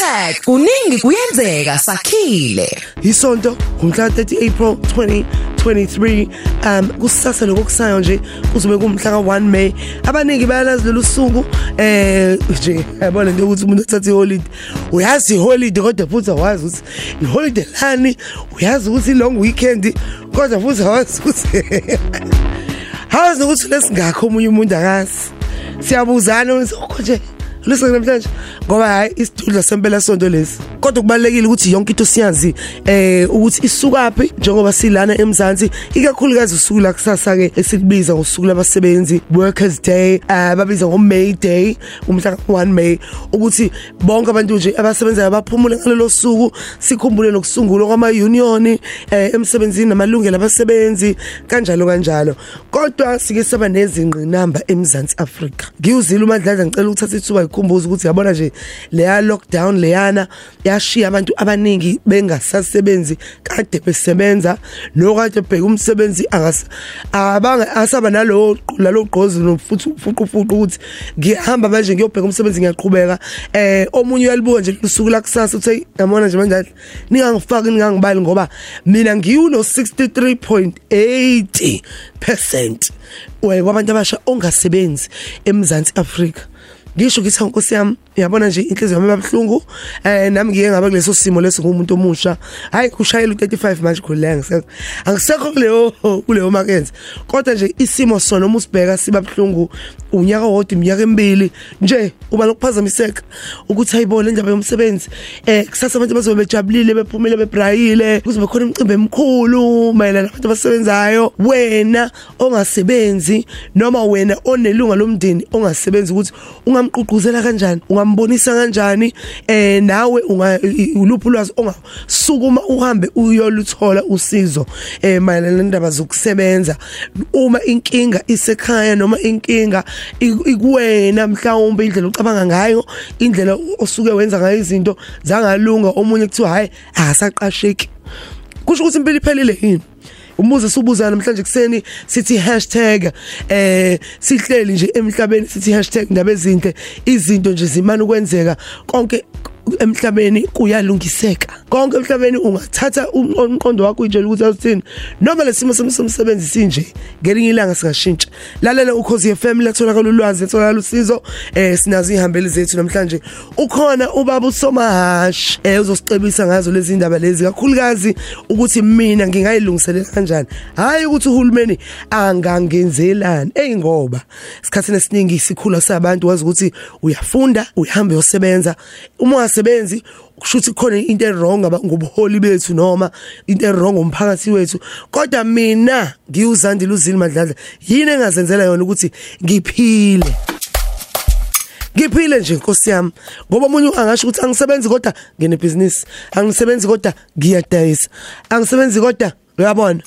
hashtag kuningi kuyenzeka sakhile. Isonto ngomhla 30 April 2023 um kusasa lokusayo nje kuzobe kumhla ka1 May. Abaningi bayalazi lolu suku eh nje yabona nje ukuthi umuntu uthatha iholiday. Uyazi iholiday kodwa futhi awazi ukuthi iholiday lani uyazi ukuthi long weekend kodwa futhi awazi ukuthi hawazi ukuthi lesingakho omunye umuntu akazi. Siyabuzana ukuthi nje. Lisa namhlanje ngoba hayi isidudla sempela sonto lesi. Kodwa kubalekile ukuthi yonke into siyazi eh ukuthi isukaphi njengoba silana eMzansi. Ikakhulukazi usuku la kusasa ke esikubiza ngosuku labasebenzi workers day ababiza ngo May day umhla 1 May ukuthi bonke abantu nje abasebenzayo abaphumule ngalelo suku sikhumbule nokusungulwa kwama union eh emsebenzini namalungelo abasebenzi kanjalo kanjalo. Kodwa sike saba nezingqinamba eMzansi Afrika. Ngiyuzila uMandla ngicela ukuthatha ithuba ngikhumbuza ukuthi yabona nje leya lockdown leyana yashiya abantu abaningi bengasasebenzi kade besebenza. Lo kade bheka umsebenzi abanga asaba nalo lalo gqozi nofuthi fuqu fuqu ukuthi ngihamba manje ngiyobheka umsebenzi ngiyaqhubeka. Eh omunye uyalibuka nje usuku la kusasa uthi yabona nje manje ningangifaki ningangibali ngoba mina ngiyuno 63.80% wabantu abasha ongasebenzi eMzansi Afrika. Ngisho ngithi nkosi yami. Yabona nje inhliziyo yami ebabhlungu eh nami ngike ngaba kuleso simo leso ngumuntu omusha. Hayi kushayela u35 manje khuleka ngisekho angisekho kuleyo kuleyo market kodwa nje isimo sona uma usibheka sibabhlungu unyaka wodwa iminyaka emibili nje uba lokuphazamiseka ukuthi ayibone indaba yomsebenzi eh kusasa abantu bazobe bejabulile bephumile bebrayile kuzobe khona imicimbi emkhulu mayelana nabantu abasebenzayo. Wena ongasebenzi noma wena onelunga lomndeni ongasebenzi ukuthi ungamqhuquzela kanjani? Ungambonisa kanjani eh nawe unga uluphi ulwazi ongasukuma uhambe uyoluthola usizo eh mayelana nendaba zokusebenza. Uma inkinga isekhaya noma inkinga ikuwena mhlawumbe indlela ucabanga ngayo indlela osuke wenza ngayo izinto zangalunga omunye kuthiwa hayi akasaqasheki. Kusho ukuthi impilo iphelile yini? Umuze sibuza namhlanje kuseni sithi hashtag eh sihleli nje emhlabeni sithi hashtag indaba ezinhle izinto nje zimana ukwenzeka. Konke emhlabeni kuyalungiseka. Konke emhlabeni ungathatha umqondo wakho utshela ukuthi awuthini. Noma lesimo semsebenzi sinje ngelinye ilanga sikashintsha lalela ukhozi FM latholakala ulwazi latholakala usizo eh sinazo ihambeli zethu namhlanje. Ukhona ubaba uSomahash eh uzosicebisa ngazo lezi indaba lezi kakhulukazi ukuthi mina ngingayilungiselela kanjani. Hayi ukuthi uhulumeni angangenzelani. Eyingoba sikhathini esiningi sikhula sabantu wazi ukuthi uyafunda uyahamba uyosebenza. Uma wasebenzi kushuthi khona into ewrong ngobuholi bethu noma into ewrong umphakathi wethu. Kodwa mina ngiyuzandile uzini madladla yini engazenzela yona ukuthi ngiphile? Ngiphile nje inkosi yami ngoba umunye angasho ukuthi angisebenzi kodwa ngene business angisebenzi kodwa ngiyadayisa angisebenzi kodwa uyabona?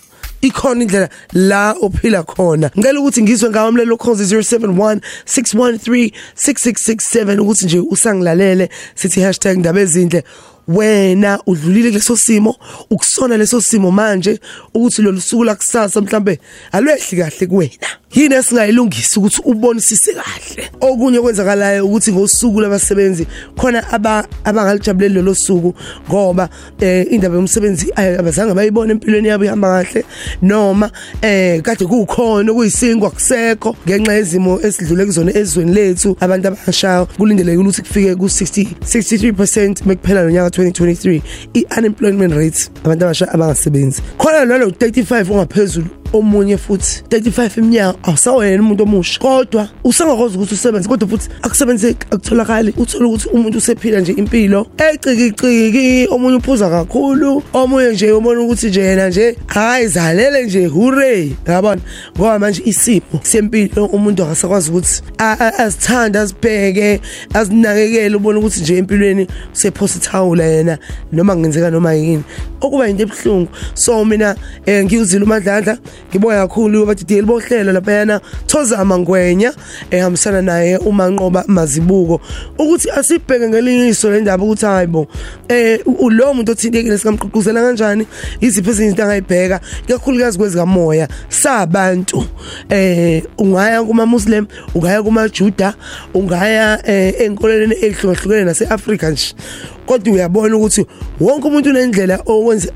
Ikhona indlela la ophila khona. Ngicela ukuthi ngizwe ngawo umlelo cause 071 613 6667 ukuthi nje usangilalele sithi #ndaba ezinhle wena udlulile kuleso simo ukusona leso simo manje ukuthi lo lusuku la kusasa mhlambe alwehli kahle kuwena. Yini esingayilungisa ukuthi ubonisise kahle? Okunye kwenzakalayo ukuthi ngosuku labasebenzi khona aba abangalijabuleli lo suku ngoba eh indaba yomsebenzi abazange bayibone empilweni yabo ihamba kahle noma eh kade kukhona kuyisingwa kusekho ngenxa yezimo esidlule kuzona ezweni lethu abantu abashayo kulindeleke ukuthi kufike ku 60 63% mekuphela nonyaka 2023 i-unemployment rate abantu abasha abangasebenzi. Khona nalo 35 ongaphezulu omunye futhi. 35 iminyaka awusawena umuntu omusha. Kodwa usangakwazi ukuthi usebenze kodwa futhi akusebenze akutholakali. Uthola ukuthi umuntu usephila nje impilo. Ecikiciki omunye uphuza kakhulu omunye nje ubona ukuthi nje yena nje ayizalele nje hooray yabona? Ngoba manje isipho sempilo umuntu akasakwazi ukuthi azithanda azibheke azinakekele ubona ukuthi nje empilweni usephosithawula yena noma kungenzeka noma yini. Okuba into ebuhlungu. So mina ngiyuzila umadlandla ngiboya kakhulu bathi diyeli bohlelo laphayana thoza mangwenya ehambisana naye umanqoba mazibuko. Ukuthi asibheke ngelinyiso le ndaba ukuthi hayibo eh lo muntu othintekile sikamqhuquzela kanjani? Iziphi izinto angayibheka? Ikakhulukazi kwezikamoya sabantu eh ungaya kuma muslim ungaya kuma juda ungaya eh, enkolweni ehlukahlukene naseAfrika nje. Kodwa uyabona ukuthi wonke umuntu unendlela owenza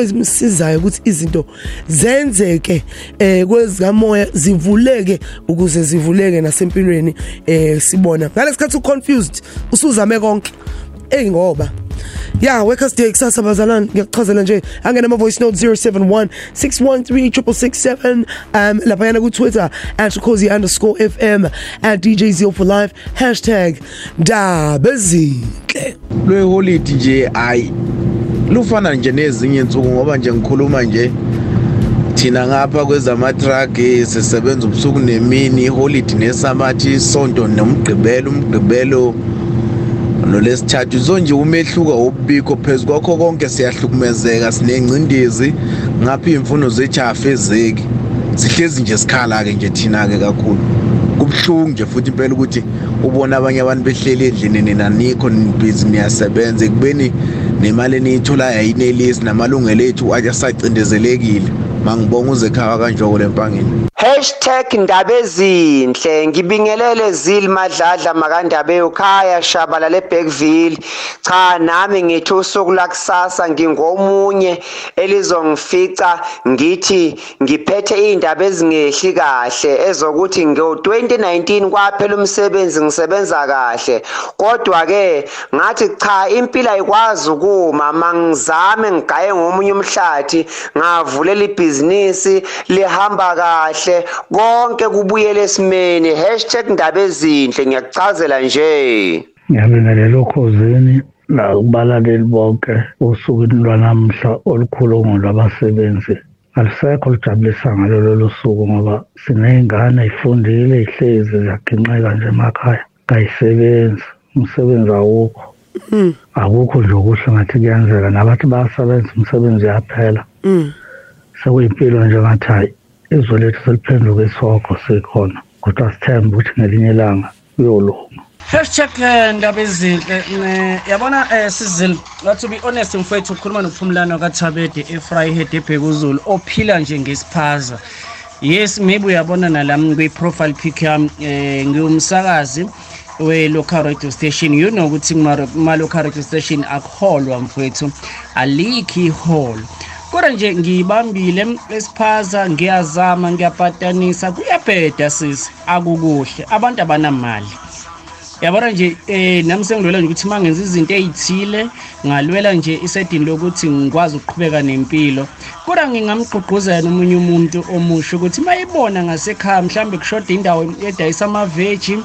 ezimsizayo ukuthi izinto zenzeke eh kwezikamoya zivuleke ukuze zivuleke nasempilweni eh sibona. Ngalesikhathi uconfused usuzame konke. Ey ngoba. Ya workers day kusasa bazalwane ngiyachazela nje. Angena ama voice note 071 613 um laphayana ku Twitter @cozy_fm at DJ Zio for life #dabezinhle lwe holiday nje ayi lufana nje nezinye insuku ngoba nje ngikhuluma nje thina ngapha kwezamatrug sisebenza ubusuku nemini holiday nesamathi isonto nomgqibelo umgqibelo. Nolesithathu so nje umehluko obikho phezu kwakho konke siyahlukumezeka sinengcindezi ngapha iy'mfuno zethu afezeki sihlezi nje sikhala-ke nje thina-ke kakhulu. Kubuhlungu nje futhi impela ukuthi ubona abanye abantu behleli endlini nina nikho nibhizi niyasebenza ekubeni nemali eniyitholayo ayinelisi namalungelo ethu asacindezelekile. Mangibonga uzekhaya kanjoko lempangeni. Ndaba ezinhle. Ngibingelele zili madladla makandaba eyokhaya shabala leBackville cha nami ngithi usuku lakusasa ngingomunye elizongifica ngithi ngiphethe izindaba ezingehli kahle ezokuthi ngo2019 kwaphela umsebenzi ngisebenza kahle. Kodwa ke ngathi cha impilo ayikwazi ukuma. Mangizame ngigaye ngomunye umhlathi ngavulela ibhizinisi lihamba kahle. Konke kubuyele esimeni #ndaba ezinhle ngiyakuchazela nje. Ngiyabingelela ukhosini nakubalaleli bonke osukwini lwanamhla olukhulu ngolwabasebenzi alisekho lijabulisa ngalo lolu suku ngoba siney'ngane y'fundile y'hlezi ziyaginqeka nje emakhaya. Kayisebenzi umsebenzi awukho. Akukho nje okuhle ngathi kuyenzeka nabathi bayasebenza umsebenzi yaphela sekuyimpilo nje ngathi hayi izwe lethu seliphenduka isokho sikhona kodwa sithembe ukuthi ngelinye ilanga kuyolunga. Hashtag eh, ndaba ezinhle yabona um sizile to be honest mfowethu ukhuluma nophumlano kathabede efryhead ebhekuzulu ophila nje ngesiphaza yes maybe uyabona nalami kwi-profile pic yami um ngiwumsakazi we-local radio station. You know ukuthi kuma-local radio station akuholwa mfowethu alikho iholo. Kodwa nje ngiyibambile esiphaza ngiyazama ngiyapatanisa kuyabheda sisi akukuhle. Abantu abanamali. Yabona nje eh nami sengilwela nje ukuthi mangenza izinto ezithile ngalwela nje isedini lokuthi ngikwazi ukuqhubeka nempilo. Kodwa ngingamgqugquzela nomunye umuntu omusha ukuthi mayibona ngasekhaya mhlambe kushoda indawo edayisa amaveji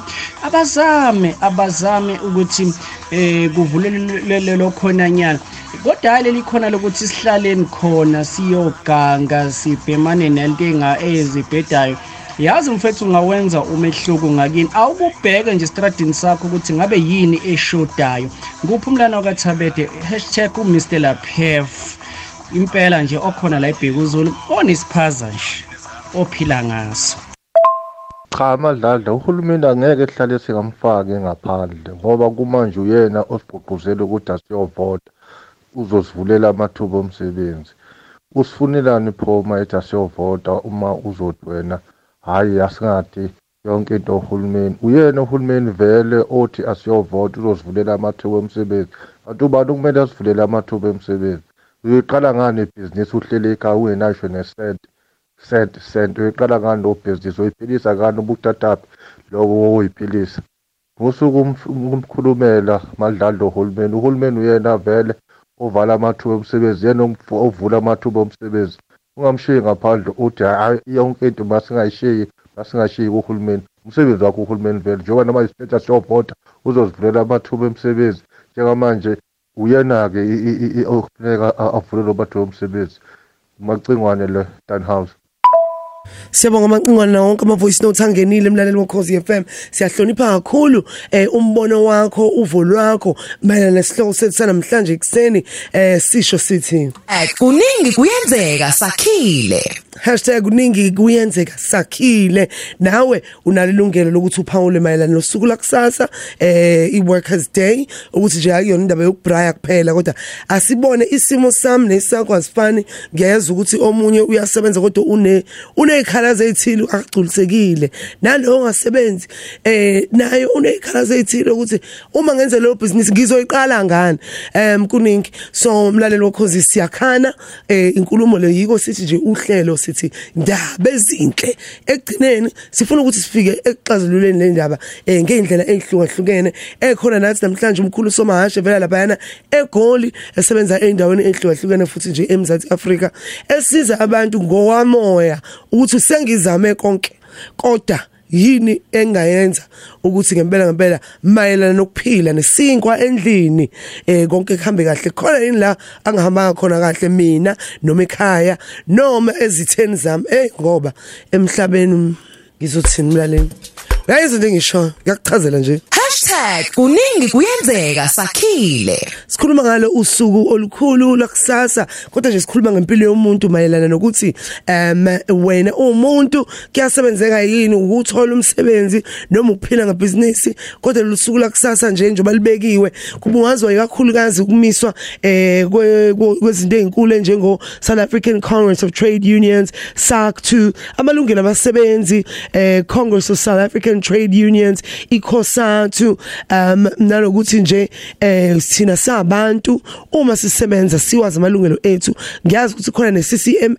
abazame abazame ukuthi eh kuvulelele lokhonanyana kodwa leli khona lokuthi sihlaleni khona siyoganga sibhemane nento ezibhedayo yazi mfethu ungawenza umehluko ngakini. Awukubheke nje estradini sakho ukuthi ngabe yini eshodayo. Nguphumlana wakathabede hashtag umr. Lapef impela nje okhona la ebhekuzulu onesiphaza nje ophila ngaso. Cha amadladla uhulumeni angeke ehlale singamfaki ngaphandle ngoba kumanje uyena osigqugquzela ukuthi asiyovota uzosivulela amathuba omsebenzi. Usifunelani pho uma ethi asiyovota uma uzothi wena hhayi asingathi yonke into uhulumeni uyena uhulumeni vele othi asiyovota uzosivulela amathuba omsebenzi kanti ubani kumele asivulele amathuba emsebenzi? Uyoyiqala ngani ibhizinisi uhlele ekhaya ungenasho nesent sent sent uyoyiqala ngani lo bhizinisi? Uyiphilisa ngani ubuthathaphi loko wokuyiphilisa ngosuku umkhulumela madlalo uhulumeni uhulumeni uyena vele ovala amathuba omsebenzi yena ovula amathuba omsebenzi. Ungamshiyi ngaphandle uthi hayi yonke into masingayishiyi masingashiyi kuhulumeni. Umsebenzi wakho uhulumeni vele njengoba noma isiteta siyobhoda uzozivulela amathuba emsebenzi. Njengamanje uyena-ke okufuneka avulele amathuba omsebenzi. Umacingwane le danhouse Siyabonga amacingwana wonke ama voice notes angenile emlaleli wokhozi FM. Siyahlonipha kakhulu eh umbono wakho, uvo lwakho mayelana nesihloko sethu sanamhlanje ekseni eh sisho sithi kuningi kuyenzeka sakhile. #kuningi kuyenzeka sakhile. Nawe unalo ilungelo lokuthi uphawule mayelana nosuku lakusasa eh i-workers day ukuthi nje akuyona indaba yokubraya kuphela kodwa asibone isimo sami nesakho asifani ngiyeza ukuthi omunye uyasebenza kodwa une unezikhalazo ezithile akagculisekile nalo ongasebenzi eh naye unezikhalazo ezithile ukuthi uma ngenze leyo business ngizoyiqala ngani? Em kuningi. So umlaleli wokhozi siyakhana eh inkulumo le yiko sithi nje uhlelo sithi ndaba ezinhle ekugcineni sifuna ukuthi sifike ekuxazululeni le ndaba eh ngeindlela ezihlukahlukene ekhona nathi namhlanje umkhulu somahashe vela laphayana egoli esebenza endaweni ezihlukahlukene futhi nje eMzantsi Afrika esiza abantu ngowamoya ukuthi sengizame konke. Kodwa yini engayenza ukuthi ngempela ngempela mayelana nokuphila nesinkwa endlini eh konke kuhambe kahle. Khona yini la angihamba khona kahle mina noma ekhaya noma ezitheni zami? Eh ngoba emhlabeni ngizothini mlaleni uyayizwa into engisho? Ngiyakuchazela nje. #kuningi kuyenzeka sakhile. Sikhuluma ngalo usuku olukhulu lakusasa kodwa nje sikhuluma ngempilo yomuntu mayelana nokuthi um wena umuntu kuyasebenzeka yini ukuthola umsebenzi noma ukuphila ngebhizinisi kodwa lusuku lakusasa nje njengoba libekiwe kubungazwa kakhulukazi ukumiswa eh kwezinto ezinkulu njengo South African Congress of Trade Unions SACTU amalungelo abasebenzi eh Congress of South African Trade Unions iCOSATU um nalokuthi nje eh sina sabantu uma sisebenza siwazi amalungelo ethu ngiyazi ukuthi khona ne CCMA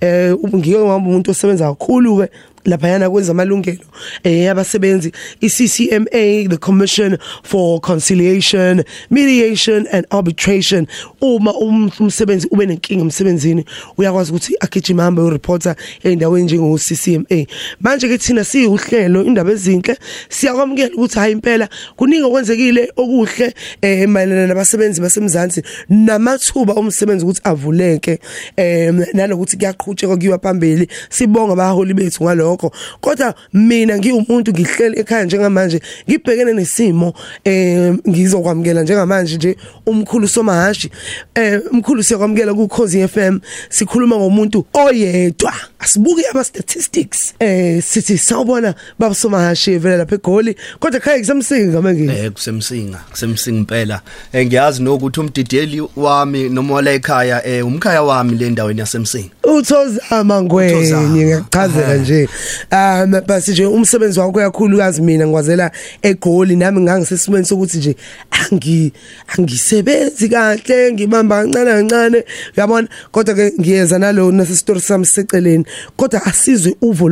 eh ngike ngihamba umuntu osebenza kakhulu ke laphayana kwenza amalungelo eh yabasebenzi iCCMA the Commission for Conciliation Mediation and Arbitration. Uma umsebenzi ube nenkinga emsebenzini uyakwazi ukuthi agijima hamba ureporter endaweni njengo CCMA manje ke thina siyihlelo indaba ezinhle siyakwamukela ukuthi hayi impela kuningi okwenzekile okuhle eh mayelana nabasebenzi basemzansi namathuba omsebenzi ukuthi avuleke eh nalokuthi kuyaqhutsheka kuyiwa phambili. Sibonga abaholi bethu ngalokho lokho. Kodwa mina ngiwumuntu ngihleli ekhaya njengamanje ngibhekene nesimo eh ngizokwamukela njengamanje nje umkhulu somahashi. Eh umkhulu siyakwamukela ku Khosi FM sikhuluma ngomuntu oyedwa. Asibuke aba statistics eh sithi sawubona baba somahashi vela lapha eGoli. Kodwa khaya kusemsinga manje eh kusemsinga kusemsinga impela. Eh ngiyazi nokuthi umdideli wami noma wala ekhaya eh umkhaya wami le ndaweni yasemsinga uthozama ngwenye ngiyachazela nje. Um basi nje umsebenzi wakho kakhulukazi mina ngikwazela egoli nami ngangisesimweni sokuthi nje angi angisebenzi kahle ngibamba kancane kancane uyabona? Kodwa ke ngiyeza nalo nase story sami seceleni kodwa asizwe uvo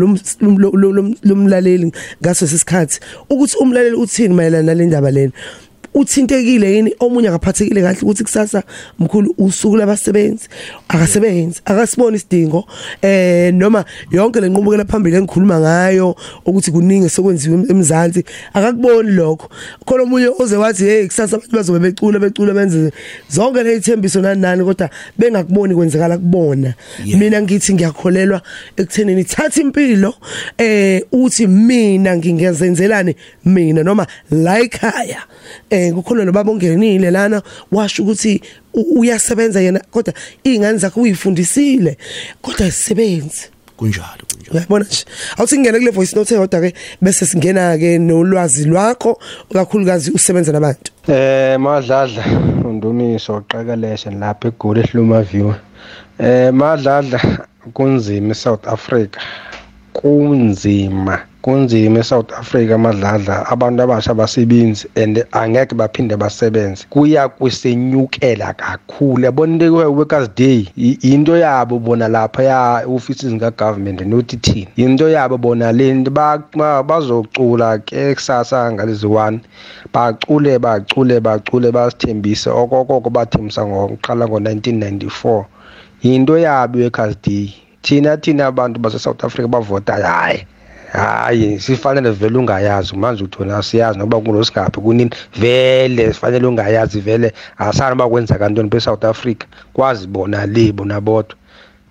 lomlaleli ngaso sesikhathi. Ukuthi umlaleli uthini mayelana nalendaba lena? Uthintekile yini? Omunye akaphathekile kahle ukuthi kusasa mkhulu usuku labasebenzi. Akasebenzi akasibona isidingo eh noma yonke le nqubekela phambili engikhuluma ngayo ukuthi kuningi sekwenziwe emzansi akakuboni lokho. Khona omunye oze wathi hey kusasa abantu bazobe becula becula benze zonke le ithembiso nani nani kodwa bengakuboni kwenzekala kubona. Mina ngithi ngiyakholelwa ekuthenini thatha impilo eh uthi mina ngingezenzelane mina noma la ekhaya eh kukhona nobaba ongenile lana washo ukuthi uyasebenza yena kodwa izingane zakhe uyifundisile kodwa isisebenzi kunjalo kunjalo. Uyabona nje? Awuthi ngene kule voice note eyodwa ke bese singena ke nolwazi lwakho kakhulukazi usebenza nabantu. Eh madladla undumiso oqekeleshe lapha egoli ehluma view. Eh madladla kunzima eSouth Africa. Kunzima. Kunzima eSouth Africa amadladla abantu abasha abasebenzi and angeke baphinde basebenze. Kuya kwesenyukela kakhulu. Yabona into workers day into yabo bona lapha ya offices zika government nothi thina. Into yabo bona lento bazocula ke kusasa ngalezi one. Bacule bacule bacule basithembise okokoko bathembisa ngoqala ngo1994 into yabo workers day. Thina thina abantu base South Africa bavota hayi hayi sifanele vele ungayazi. Manje uthona siyazi nokuba kunosigaba kunini. Vele sifanele ungayazi vele. Asana bakwenza kantoni be-south africa. Kwazi bona le bona bodwa.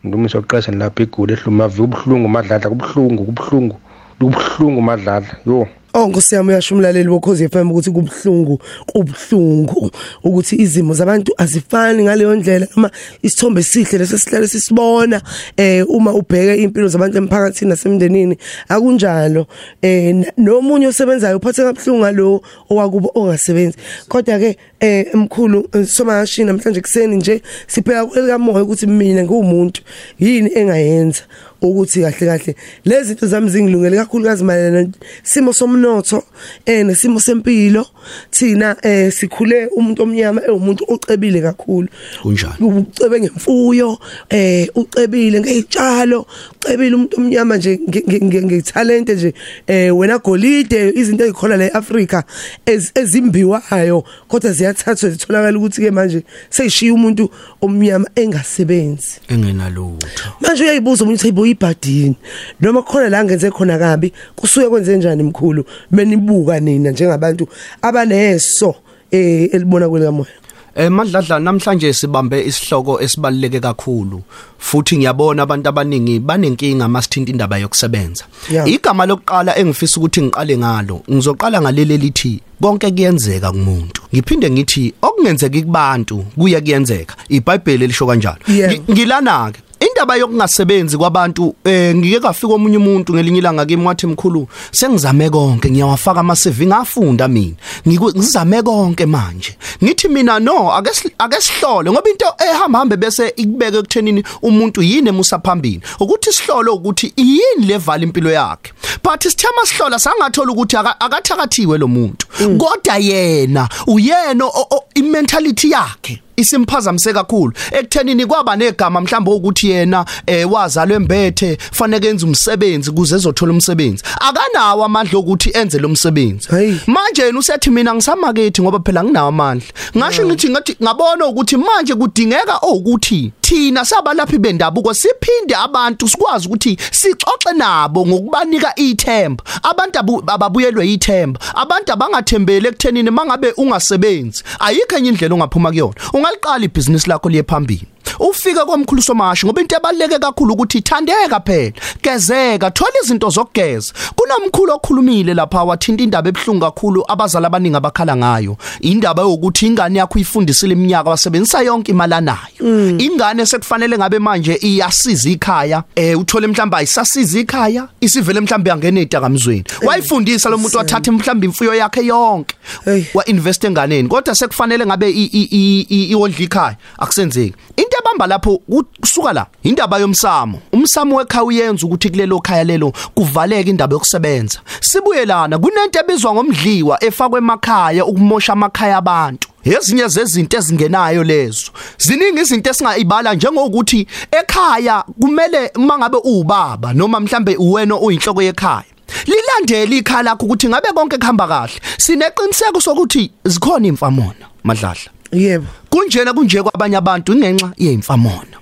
Ndumiso oqesha lapha iguli ehluma vi ubuhlungu madladla kubuhlungu kubuhlungu kubuhlungu madladla. Yo Oh nkosiyami uyasho umlaleli wokhozi FM ukuthi kubhlungu kubhlungu ukuthi izimo zabantu azifani ngaleyo ndlela noma isithombe sihle lesesihlale sisibona eh uma ubheke impilo zabantu emphakathini nasemndenini. Akunjalo eh nomunye osebenzayo uphathe kabuhlungu ngalo owakubo ongasebenzi. Kodwa ke eh emkhulu somashi namhlanje kuseni nje sibheka kwelika moya ukuthi mina ngiwumuntu yini engayenza? Ukuthi kahle kahle. Lezi zinto zami zingilungele kakhulukazi mayelana simo somnotho eh nesimo sempilo. Thina eh sikhule umuntu omnyama ewumuntu ocebile kakhulu. Kunjani? ucebe ngemfuyo eh ucebile ngezitshalo ucebile umuntu omnyama nje? Ngetalent nje. Eh wena golide izinto ezikhona la eAfrica ez- ezimbiwayo kodwa ziyathathwa zitholakala ukuthi ke manje seyishiya umuntu omnyama engasebenzi. Engenalutho. Manje uyayibuza umuntu ukuthi hayibo ibhadini? Noma khona la ngenze khona kabi? Kusuke kwenze njani mkhulu? Benibuka nina njengabantu abaneso eh elibona kwelika moya Eh madladla namhlanje sibambe isihloko esibaluleke kakhulu futhi ngiyabona abantu abaningi banenkinga masithinta indaba yokusebenza. Yeah. Igama lokuqala engifisa ukuthi ngiqale ngalo ngizoqala ngaleli lithi konke kuyenzeka kumuntu. Ngiphinde ngithi okungenzeki kubantu kuya kuyenzeka. iBhayibheli lisho kanjalo. Yeah. Ngi- Ngilana ke indaba yokungasebenzi kwabantu eh ngike kafika omunye umuntu ngelinye ilanga kimi wathi mkhulu sengizame konke ngiyawafaka ama CV ngafunda mina. Ngiku- ngizame konke manje. Ngithi mina no ake si- ake sihlole. Ngoba into ehamba hambe bese ikubeke ekuthenini umuntu yini emusa phambili ukuthi sihlole ukuthi yini levala impilo yakhe. But sithema sihlola sangathola ukuthi aka- akathakathiwe lo muntu. Kodwa yena uyena o- o- imentality yakhe. Isimphazamse kakhulu. Ekuthenini kwaba negama mhlawumbe ukuthi yena eh wazalwe embethe fanele enze umsebenzi kuze ezothola umsebenzi. Akanawo amandla ukuthi enze lo msebenzi. Hayi. manje yena usethi mina ngisamakethi ngoba phela nginawo amandla. Ngasho ngithi ngathi ngabona ukuthi manje kudingeka ukuthi thina sabalaphi bendabuko siphinde abantu sikwazi ukuthi sixoxe nabo ngokubanika ithemba. Abantu abu- ababuyelwe ithemba. Abantu abangathembele ekuthenini mangabe ungasebenzi ayikho enye indlela ongaphuma kuyona. Ungaliqala ibhizinisi lakho liye phambili. Ufike komkhulu somashi ngoba into ebaleke kakhulu ukuthi thandeka phela. Gezeka thola izinto zokugeza. Kunomkhulu okhulumile lapha wathinta indaba ebhlungu kakhulu abazali abaningi abakhala ngayo. Indaba yokuthi ingane yakho uyifundisile iminyaka wasebenzisa yonke imali anayo. Ingane sekufanele ngabe manje iyasiza ikhaya eh uthole mhlamba ayisasiza ikhaya isivele mhlamba yangena edakamizweni wayifundisa lo muntu wathatha mhlamba imfuyo yakhe yonke Hey. wa invest enganeni. Kodwa sekufanele ngabe i- i- i- i- iwondla ikhaya. Akusenzeki. Into ebamba lapho kusuka la indaba yomsamo. Umsamo wekhaya uyenza ukuthi kulelo khaya lelo kuvaleke indaba yokusebenza. Sibuyelana kunento ebizwa ngomdliwa efakwe emakhaya ukumosha amakhaya abantu. Ezinye zezinto ezingenayo lezo. Ziningi izinto esingayibala njengokuthi ekhaya kumele mangabe uubaba noma mhlambe uwena uyinhloko yekhaya lilandele ikhaya lakho ukuthi ngabe konke kuhamba kahle. Sineqiniseko sokuthi zikhona imfamona madladla. Yebo. Kunjena kunje kwabanye abantu ingenxa yemfamona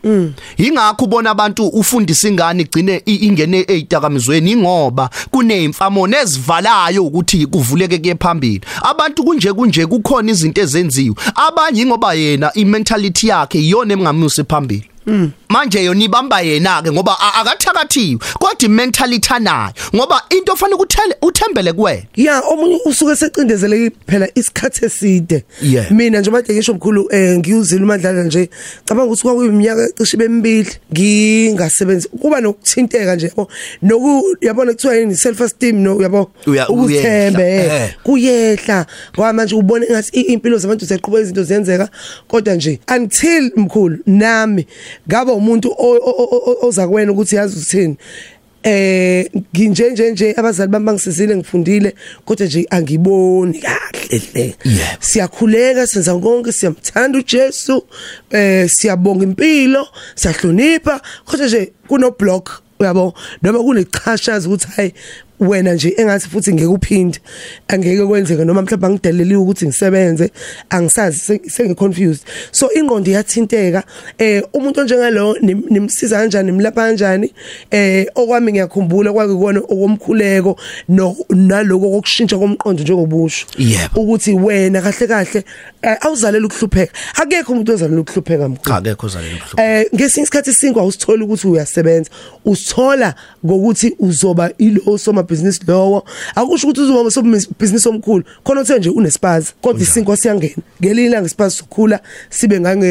ingakho ubona abantu ufundisa ingane igcine i- ingene ezidakamizweni ingoba kunezimfamona ezivalayo ukuthi kuvuleke kuye phambili. Abantu kunje kunje kukhona izinto ezenziwe abanye ingoba yena imentality yakhe iyona emngamusi phambili. Manje yona ibamba yena ke ngoba akathakathiwe kodwa imentality anayo ngoba into ofanele ukuthele uthembele kuwena. Ya omunye usuke secindezeleke phela isikhathi eside. Mina nje manje ngisho mkhulu eh ngiyuzile umadlala nje. Cabanga ukuthi kwakuyiminyaka cishe bemibili ngingasebenzi. Kuba nokuthinteka nje noku yabona kuthiwa yini? Self esteem no yabo. Ukuthembe eh, eh. kuyehla. Ngoba manje ubone ngathi impilo zabantu ziyaqhubeka izinto ziyenzeka. Kodwa nje until mkhulu nami ngaba umuntu oza kuwena ukuthi yazi uthini eh nginje nje nje abazali bami bangisizile ngifundile kodwa nje angiboni kahle hle siyakhuleka senza konke siyamthanda uJesu eh siyabonga impilo siyahlonipha kodwa nje kuno block uyabo? Noma kunechashaza ukuthi hayi wena nje engathi futhi ngeke uphinde angeke kwenzeke noma mhlawumbe angideleliwe ukuthi ngisebenze angisazi se- sengiconfused. So ingqondo iyathinteka eh umuntu onjengalo nim- nimsiza kanjani nimlapha kanjani eh okwami ngiyakhumbula kwakuyona okomkhuleko no naloko kokushintsha komqondo njengobusho. Ukuthi wena kahle kahle eh, awuzalela ukuhlupheka. Akekho umuntu ozalela ukuhlupheka mkhulu. Akekho zalela ubuhlungu eh ngesinye isikhathi sinkwa usithola ukuthi uyasebenza. Usithola ngokuthi uzoba ilo soma usomabhizinisi lowo. Akusho ukuthi uzoba usomabhizinisi omkhulu. Khona uthe nje unespaza kodwa isinko siyangena. Ngelinye ilanga ispaza sokhula sibe ngange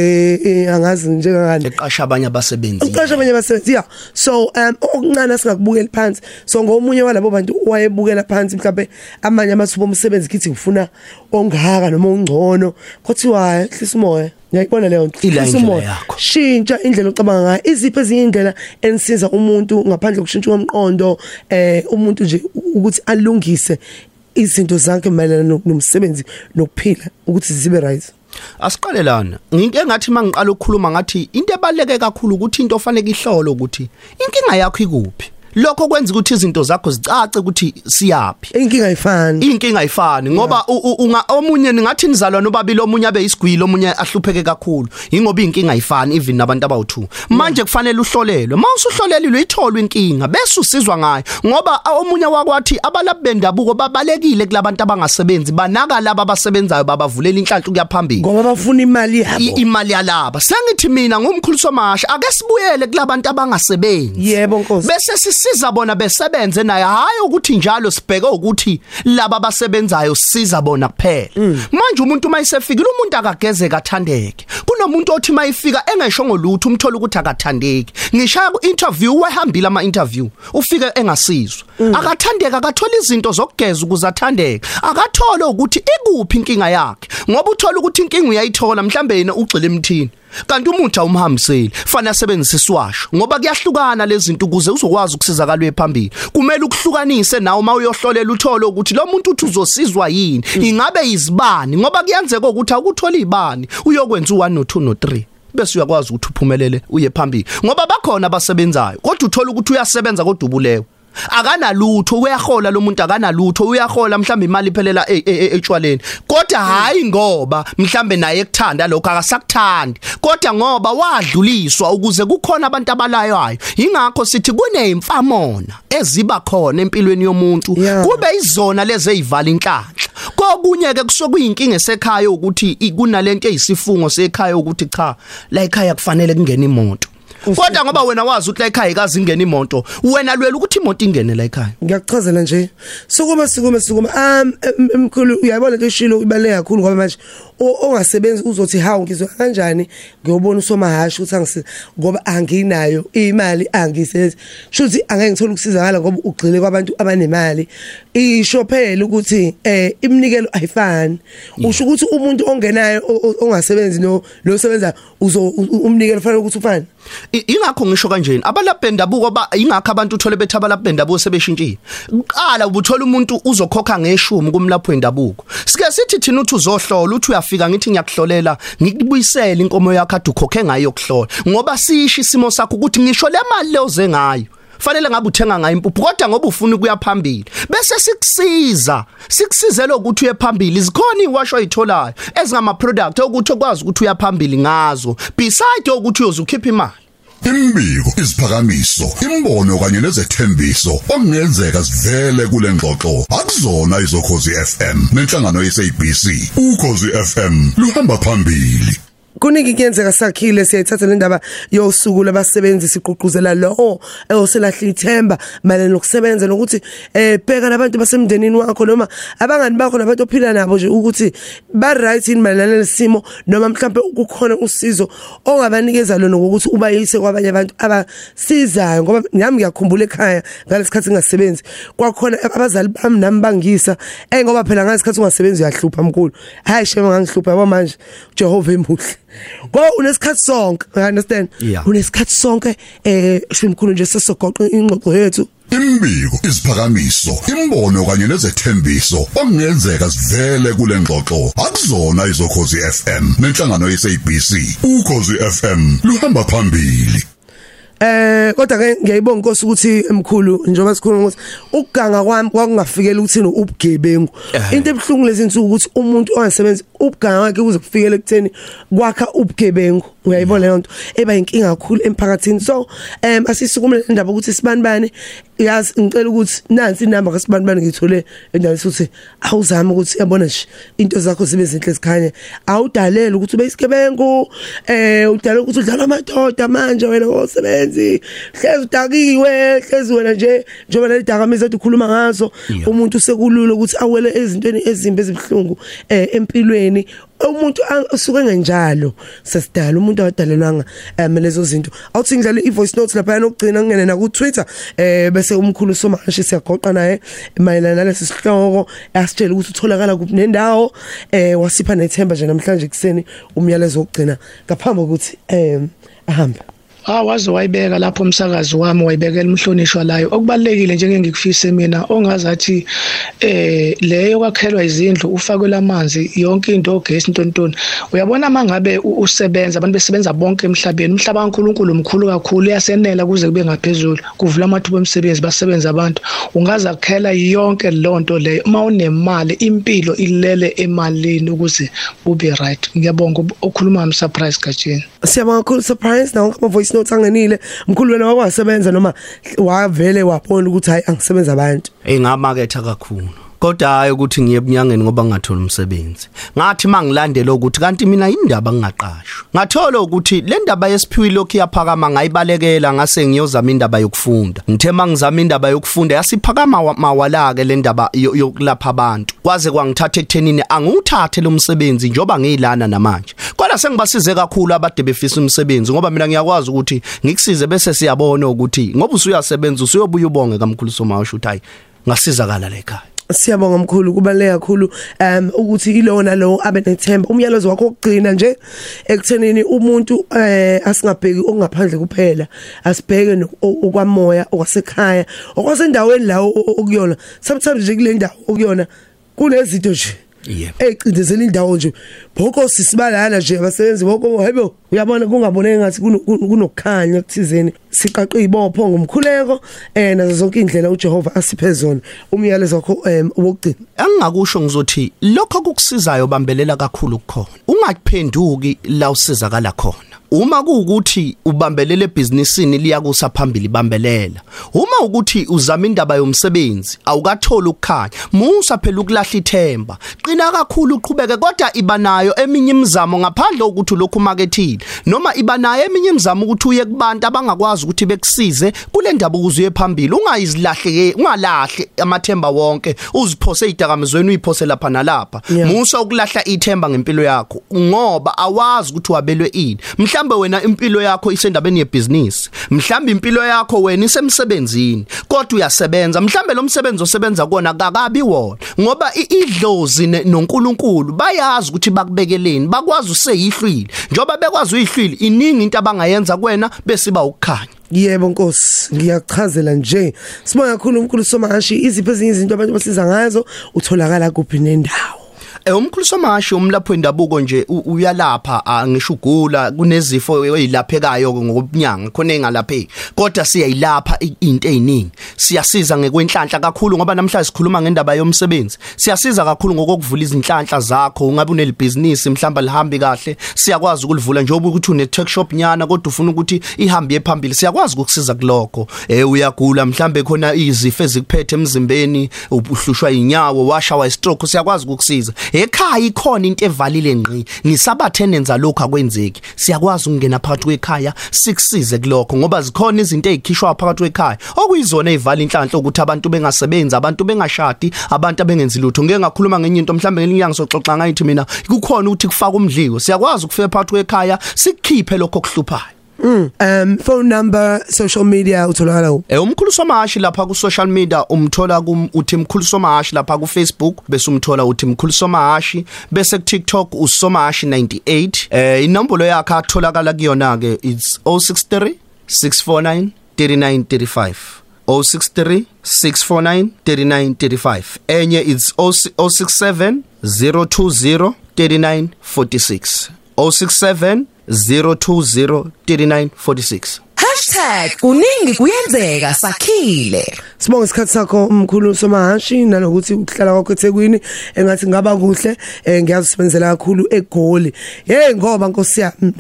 eh, angazi njengangani. Eqasha abanye abasebenzi. Uqasha abanye abasebenzi yeah so um okuncane singakubukeli phansi so ngomunye walabo bantu wayebukela phansi mhlawumbe amanye amathuba omsebenzi kithi ngifuna ongaka noma ongcono. Kuthiwa hlisa umoya. Ngiyayibona leyo nto. Yakho. shintsha indlela ocabanga ngayo. Iziphi ezinye indlela enisiza umuntu ngaphandle kokushintsha komqondo eh umuntu nje ukuthi alungise izinto zakhe mayelana no- nomsebenzi nokuphila ukuthi zibe right. Asiqale lana ngike ngathi mangiqala ukukhuluma ngathi into ebaleke kakhulu ukuthi into ofanele ihlole ukuthi inkinga yakho ikuphi? Lokho kwenza ukuthi izinto zakho zicace ukuthi siyapi inkinga ayifani. Inkinga ayifani ngoba u- u- unga omunye ningathi nizalwa nobabili omunye abe isigwilo omunye ahlupheke kakhulu. Ingoba inkinga ayifani even nabantu abawu2 manje kufanele uhlolelwe. Mawusuhlolelwe itholwe inkinga bese usizwa ngayo. Ngoba a- omunye wakwathi abalaphi bendabuko babalekile kulabantu abangasebenzi banaka laba abasebenzayo babavulela inhlanhla kuyaphambili ngoba bafuna imali yabo. I- imali yalaba. Sengithi mina ngumkhuluso masha ake sibuyele kulabantu abangasebenzi. Yebo nkosi. Bese sisiza bona besebenze naye hayi ukuthi njalo sibheke ukuthi laba abasebenzayo siza bona kuphela manje umuntu mayisefikile umuntu akageze kathandeke. Kunomuntu othi mayifika engesho ngolutho umthola ukuthi akathandeki. Ngishaya ku interview wehambile ama interview ufike engasizwa. Akathandeka akathola izinto zokugeza ukuze athandeke. Akathole ukuthi ikuphi inkinga yakhe ngoba uthola ukuthi inkinga uyayithola mhlambe yena ugcile emthini. Kanti umuntu awumhambiseli fanele asebenzise iswasho ngoba kuyahlukana lezi zinto ukuze uzokwazi ukusizakala phambili. Kumele ukuhlukanise nawe uma uyohlolela uthole ukuthi lo muntu uthi uzosizwa yini ingabe izibani? Ngoba kuyenzeka ukuthi akuthola izibani uyokwenza u1 no2 no3 bese uyakwazi ukuthi uphumelele uye phambili. Ngoba bakhona abasebenzayo kodwa uthola ukuthi uyasebenza kodwa ubulewe. Akanalutho uyahola lo muntu akanalutho uyahola mhlawumbe imali iphelela e- e- e- etshwaleni. Kodwa hayi ngoba mhlawumbe naye ekuthanda lokho akasakuthandi. Kodwa ngoba wadluliswa ukuze kukhona abantu abalayayo ingakho sithi kuneyimfamona eziba khona empilweni yomuntu. Yeah. kube izona lezi ezivala inhlanhla. Kokunye ke kusokuyinkinga esekhaya ukuthi i- kunalento eyisifungo sekhaya ukuthi cha la ekhaya kufanele kungene imoto. Kodwa ngoba wena wazi ukuthi la ekhaya ikazi ingene imoto wena lwela ukuthi imoto ingene la ekhaya ngiyakuchazela nje sukuma sukuma sukuma um em- emkhulu uyayibona into eshilo ibaleka kakhulu ngoba manje o- ongasebenzi uzothi hawu ngizwe kanjani? Ngiyobona usomahashi ukuthi angisiza ngoba anginayo imali angisenzi shuthi angeke ngithole ukusizakala ngoba ugxile kwabantu abanemali. Isho phela ukuthi eh iminikelo ayifani. Usho ukuthi umuntu ongenayo o- o- ongasebenzi no lo sebenza uzo u- u- umnikelo fanele ukuthi ufane I- ingakho ngisho kanjeni abalaphi bendabuko ba ingakho abantu uthole bethi abalaphi bendabuko sebeshintshile. Uqala ubuthola umuntu uzokhokha ngeshumi kumlaphi wendabuko. Sike sithi thina uthi uzohlola uthi uyafika ngithi ngiyakuhlolela ngikubuyisela inkomo yakho ade ukhokhe ngayo yokuhlola. Ngoba sisho isimo sakho ukuthi ngisho le mali leyoze ngayo. Fanele ngabe uthenga ngayo impuphu kodwa ngoba ufuna ukuya phambili. Bese sikusiza sikusizela ukuthi uye phambili. Zikhona iwasho ayitholayo ezingama product ukuthi okwazi ukuthi uya phambili ngazo. Beside ukuthi uyozukhipha imali. Imbiko, isiphakamiso, imbono kanye nezethembiso okungenzeka sivele kule ngxoxo akuzona izokhozi FM nenhlangano yeSABC. Ukhozi FM luhamba phambili. Kuningi kuyenzeka sakhile siyayithatha le ndaba yosuku labasebenzi siqhuquzela lo oselahla ithemba malena nokusebenza nokuthi eh bheka nabantu basemndenini wakho noma abangani bakho nabantu ophila nabo nje ukuthi ba right in malana lesimo noma mhlawumbe kukhona usizo ongabanikeza lona ngokuthi ubayise kwabanye abantu abasizayo. Ngoba nami ngiyakhumbula ekhaya ngalesikhathi ngingasebenzi kwakhona abazali bami nami bangisa eh ngoba phela ngalesikhathi ungasebenzi uyahlupha mkhulu. Hayi shema ngangihlupha yabo manje. Jehova emuhle. Go unesikhathi sonke you understand unesikhathi sonke eh shimkhulu nje sesogoqa ingxoxo yethu Imbiko, isiphakamiso, imbono kanye nezethembiso okungenzeka sivele kule ngxoxo akuzona izokhozi FM nenhlangano yeSABC. Ukhozi FM luhamba phambili. Eh kodwa ke ngiyayibonga inkosi ukuthi emkhulu njengoba sikhuluma ukuthi ukuganga kwami kwakungafikela ukuthini ubugebengu. Into ebhlungu lezi insuku ukuthi umuntu ongasebenzi ubuganga wakhe kuze kufikele ekutheni kwakha ubugebengu. Uyayibona leyo nto? Eba inkinga kakhulu emphakathini. So em asisukumele indaba ukuthi sibani bani yazi ngicela ukuthi nansi inamba kasibani bani ngithole endaweni sokuthi awuzama ukuthi yabona nje into zakho zibe zinhle zikhanye. Awudalela ukuthi ube isigebengu eh udala ukuthi udlala amadoda manje wena ngosebenzi hlezi udakiwe hlezi wena nje njengoba le dakamizwa ethi ukhuluma ngazo umuntu sekulula ukuthi awele ezintweni ezimbi ezibhlungu eh empilweni umuntu osuke ngenjalo. Sesidala umuntu awudalelwanga um lezo zinto. Awuthi ngidlale i-voice note lapha yanokugcina ngene na ku-twitter eh bese umkhulu somashi siyagoqa naye mayelana nalesi sihloko asitshela ukuthi utholakala kuphi nendawo eh wasipha nethemba nje namhlanje kuseni umyalezo wokugcina ngaphambi kokuthi um ahambe. Ah waze wayibeka lapho umsakazi wami wayibekela umhlonishwa layo. Okubalekile njenge ngikufise mina ongazathi eh leyo kwakhelwa izindlu ufakwe amanzi yonke into ogesi ntontoni uyabona mangabe usebenza abantu besebenza bonke emhlabeni umhlaba kaNkuluNkulu mkhulu kakhulu yasenela kuze kube ngaphezulu kuvula amathuba omsebenzi basebenza abantu. Ungaza kukhela yonke lonto leyo uma unemali impilo ilele emalini ukuze ube right. Ngiyabonga okhuluma am surprise gajeni siyabonga kakhulu surprise nawo ama voice notes angenile. Mkhulu wena wakwasebenza noma wavele wabona ukuthi hayi angisebenza abantu. Engamaketha kakhulu. Kodwa hayi ukuthi ngiye ebunyangeni ngoba ngingathola umsebenzi. Ngathi mangilandela ukuthi kanti mina indaba ngingaqashwa. Ngathola ukuthi le ndaba yesiphiwe lokhu yaphakama ngayibalekela ngase ngiyozama indaba yokufunda. Ngithe mangizama indaba yokufunda yasiphakama mawala ke le ndaba yokulapha abantu. Kwaze kwangithatha ekuthenini angiwuthathe lo msebenzi njoba ngiyilana namanje. Kodwa sengibasize kakhulu abade befisa umsebenzi ngoba mina ngiyakwazi ukuthi ngikusize bese siyabona ukuthi ngoba usuyasebenza usuyobuya ubonge kamkhulu somasho uthi hayi ngasizakala la ekhaya. Siyabonga mkhulu kubaleka kakhulu um ukuthi ilona lo abe nethemba umyalezo wakho okugcina nje ekuthenini umuntu eh asingabheki okungaphandle kuphela asibheke okwamoya okwasekhaya okwasendaweni la okuyona sometimes nje kule ndawo okuyona kunezinto nje. Eyicindezela indawo nje. Bhoko sisibalana nje abasebenzi boko hayibo uyabona kungaboneki ngathi kunokukhanya ekuthizeni siqaqe ibopho ngomkhuleko eh nazo zonke indlela uJehova asiphe zona umyalezo wakho em wokugcina. Engingakusho ngizothi lokho kukusizayo bambelela kakhulu kukhona. Ungakuphenduki la usizakala khona. Uma kuukuthi ubambelele ebhizinisini liyakusa phambili bambelela. Uma ukuthi uzama indaba yomsebenzi awukathola ukukhanya. Musa phela ukulahla ithemba. Qina kakhulu uqhubeke kodwa iba nayo eminye imizamo ngaphandle ukuthi lokhu marketile noma iba nayo eminye imizamo ukuthi uye kubantu abangakwazi ukuthi bekusize kule ndaba ukuze uye phambili. Ungayizilahleke ungalahle amathemba wonke. Uziphose idakamizweni uyiphose lapha nalapha. Musa ukulahla ithemba ngempilo yakho ngoba awazi ukuthi wabelwe ini. Mhla mhlambe wena impilo yakho isendabeni yebusiness mhlambe impilo yakho wena isemsebenzini. Kodwa uyasebenza. Mhlambe lo msebenzi osebenza kuona kakabi wona. Ngoba idlozi noNkulunkulu bayazi ukuthi bakubekeleni bakwazi useyihlwile. Njoba bekwazi uyihlwile iningi into abangayenza kuwena bese ba ukukhanya. Yebo Nkosi ngiyachazela nje. Sibonga kakhulu uNkulunkulu somashi iziphi ezinye izinto abantu basiza ngazo? Utholakala kuphi nendawo? Eh umkhulu somashi umlapho wendabuko nje uyalapha angisho ugula kunezifo ezilaphekayo ngokubunyanga khona engalapheki. Kodwa siyayilapha into eziningi siyasiza ngekwenhlanhla kakhulu ngoba namhlanje sikhuluma ngendaba yomsebenzi. Siyasiza kakhulu ngokuvula izinhlanhla zakho ungabe unelibusiness mhlamba lihambi kahle. Siyakwazi ukulivula njengoba ukuthi une tech shop nyana kodwa ufuna ukuthi ihambe phambili. Siyakwazi ukukusiza kulokho. Eh uyagula mhlambe khona izifo ezikuphethe emzimbeni uhlushwa inyawo washawa stroke siyakwazi ukukusiza. Ekhaya ikhona into evalile ngqi. Ngisabathenenza lokho akwenzeki. Siyakwazi ukungena phakathi kwekhaya sikusize kulokho ngoba zikhona izinto ezikhishwa phakathi kwekhaya. Okuyizona ezivala inhlanhla ukuthi abantu bengasebenzi abantu bengashadi abantu abengenzi lutho. Ngeke ngakhuluma ngenye into mhlambe ngelinye inyanga soxoxa ngayithi mina kukhona ukuthi kufaka umdliwo siyakwazi ukufika phakathi kwekhaya sikukhiphe lokho kuhluphayo Mm. Um phone number social media utholakala u. Eh umkhulu somahashi lapha ku social media umthola ku uthi mkhulu somahashi lapha ku Facebook bese umthola uthi mkhulu somahashi bese ku TikTok usomahashi 98 eh inombolo yakhe atholakala kuyona ke it's 063 649 3935 063 649 3935 enye it's 067 020 3946 067 020 3946 #kuningi kuyenzeka sakhile Sibonga isikhathi sakho umkhulu somahashi nanokuthi ukuhlala kwakho eThekwini engathi ngaba kuhle eh, ngiyazisebenzela kakhulu eGoli. Hey ngoba Nkosi yami na-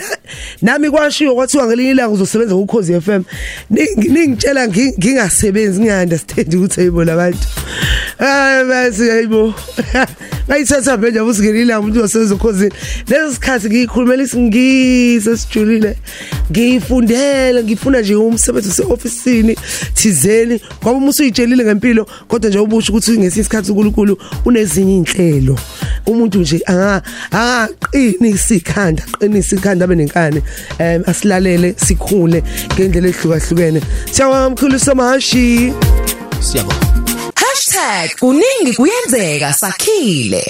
nami kwashiwo kwathiwa ngelinye ilanga uzosebenza kuKhozi FM. Ning- Ningitshela ngi- ngingasebenzi ngingaunderstand ukuthi hayibo labantu. Eh bese hayibo. Ngayithatha nje ukuthi ngelinye ilanga umuntu uzosebenza kuKhozi. Leso sikhathi ngikhulumela isingisi sijulile. Ngifundele ngifuna nje umsebenzi ose-officeini thizeni ngoba uma usuyitshelile ngempilo kodwa nje ubusho ukuthi ngesinye isikhathi uNkulunkulu unezinye inhlelo umuntu nje anga angaqinisa ikhanda qinisa ikhanda abe nenkani em asilalele sikhule ngendlela ehlukahlukene. Siyabonga mkhulu somahashi siyabonga. #kuningi kuyenzeka sakhile.